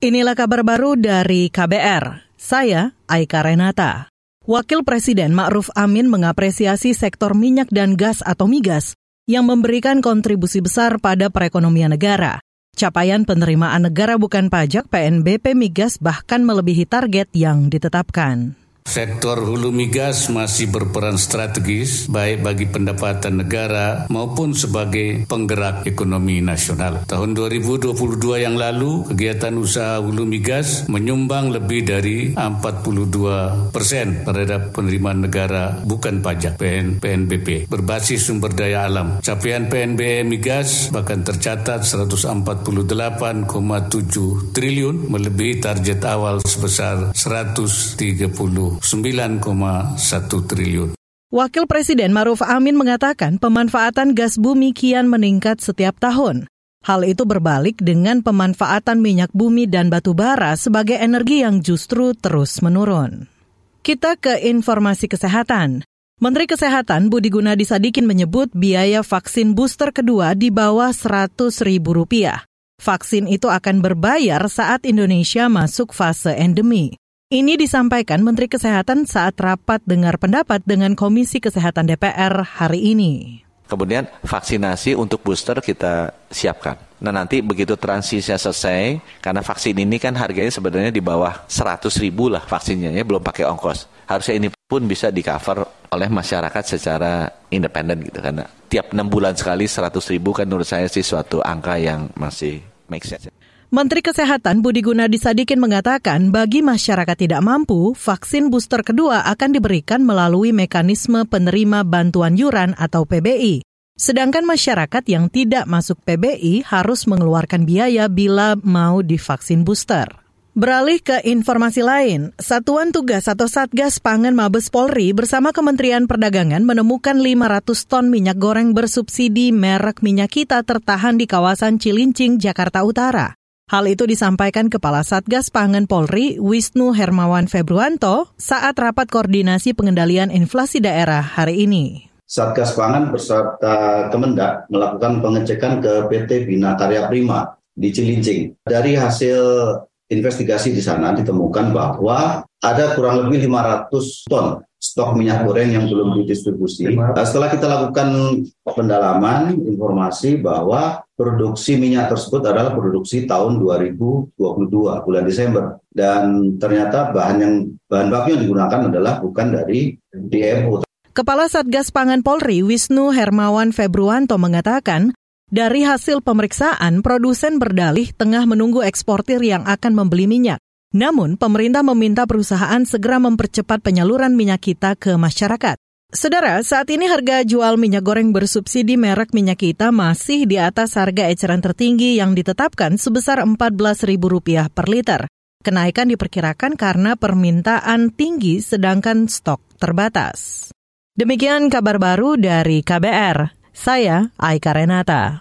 Inilah kabar baru dari KBR. Saya Aika Renata. Wakil Presiden Ma'ruf Amin mengapresiasi sektor minyak dan gas atau migas yang memberikan kontribusi besar pada perekonomian negara. Capaian penerimaan negara bukan pajak PNBP migas bahkan melebihi target yang ditetapkan. Sektor hulu migas masih berperan strategis baik bagi pendapatan negara maupun sebagai penggerak ekonomi nasional. Tahun 2022 yang lalu, kegiatan usaha hulu migas menyumbang lebih dari 42 persen terhadap penerimaan negara bukan pajak PN, PNBP berbasis sumber daya alam. Capaian PNB migas bahkan tercatat 148,7 triliun melebihi target awal sebesar 130 9,1 triliun. Wakil Presiden Maruf Amin mengatakan pemanfaatan gas bumi kian meningkat setiap tahun. Hal itu berbalik dengan pemanfaatan minyak bumi dan batu bara sebagai energi yang justru terus menurun. Kita ke informasi kesehatan. Menteri Kesehatan Budi Gunadi Sadikin menyebut biaya vaksin booster kedua di bawah 100 ribu rupiah. Vaksin itu akan berbayar saat Indonesia masuk fase endemi. Ini disampaikan Menteri Kesehatan saat rapat dengar pendapat dengan Komisi Kesehatan DPR hari ini. Kemudian vaksinasi untuk booster kita siapkan. Nah nanti begitu transisinya selesai, karena vaksin ini kan harganya sebenarnya di bawah 100 ribu lah vaksinnya ya, belum pakai ongkos. Harusnya ini pun bisa di cover oleh masyarakat secara independen gitu. Karena tiap 6 bulan sekali 100 ribu kan menurut saya sih suatu angka yang masih make sense. Menteri Kesehatan Budi Gunadi Sadikin mengatakan bagi masyarakat tidak mampu, vaksin booster kedua akan diberikan melalui mekanisme penerima bantuan yuran atau PBI. Sedangkan masyarakat yang tidak masuk PBI harus mengeluarkan biaya bila mau divaksin booster. Beralih ke informasi lain, Satuan Tugas atau Satgas Pangan Mabes Polri bersama Kementerian Perdagangan menemukan 500 ton minyak goreng bersubsidi merek minyak kita tertahan di kawasan Cilincing, Jakarta Utara. Hal itu disampaikan Kepala Satgas Pangan Polri Wisnu Hermawan Februanto saat rapat koordinasi pengendalian inflasi daerah hari ini. Satgas Pangan beserta Kemendak melakukan pengecekan ke PT Bina Karya Prima di Cilincing. Dari hasil investigasi di sana ditemukan bahwa ada kurang lebih 500 ton stok minyak goreng yang belum didistribusi. Nah, setelah kita lakukan pendalaman informasi bahwa produksi minyak tersebut adalah produksi tahun 2022 bulan Desember dan ternyata bahan yang bahan baku yang digunakan adalah bukan dari DMO. Kepala Satgas Pangan Polri Wisnu Hermawan Februanto mengatakan, dari hasil pemeriksaan, produsen berdalih tengah menunggu eksportir yang akan membeli minyak. Namun, pemerintah meminta perusahaan segera mempercepat penyaluran minyak kita ke masyarakat. Saudara, saat ini harga jual minyak goreng bersubsidi merek minyak kita masih di atas harga eceran tertinggi yang ditetapkan sebesar Rp14.000 per liter. Kenaikan diperkirakan karena permintaan tinggi sedangkan stok terbatas. Demikian kabar baru dari KBR. Saya Aika Renata.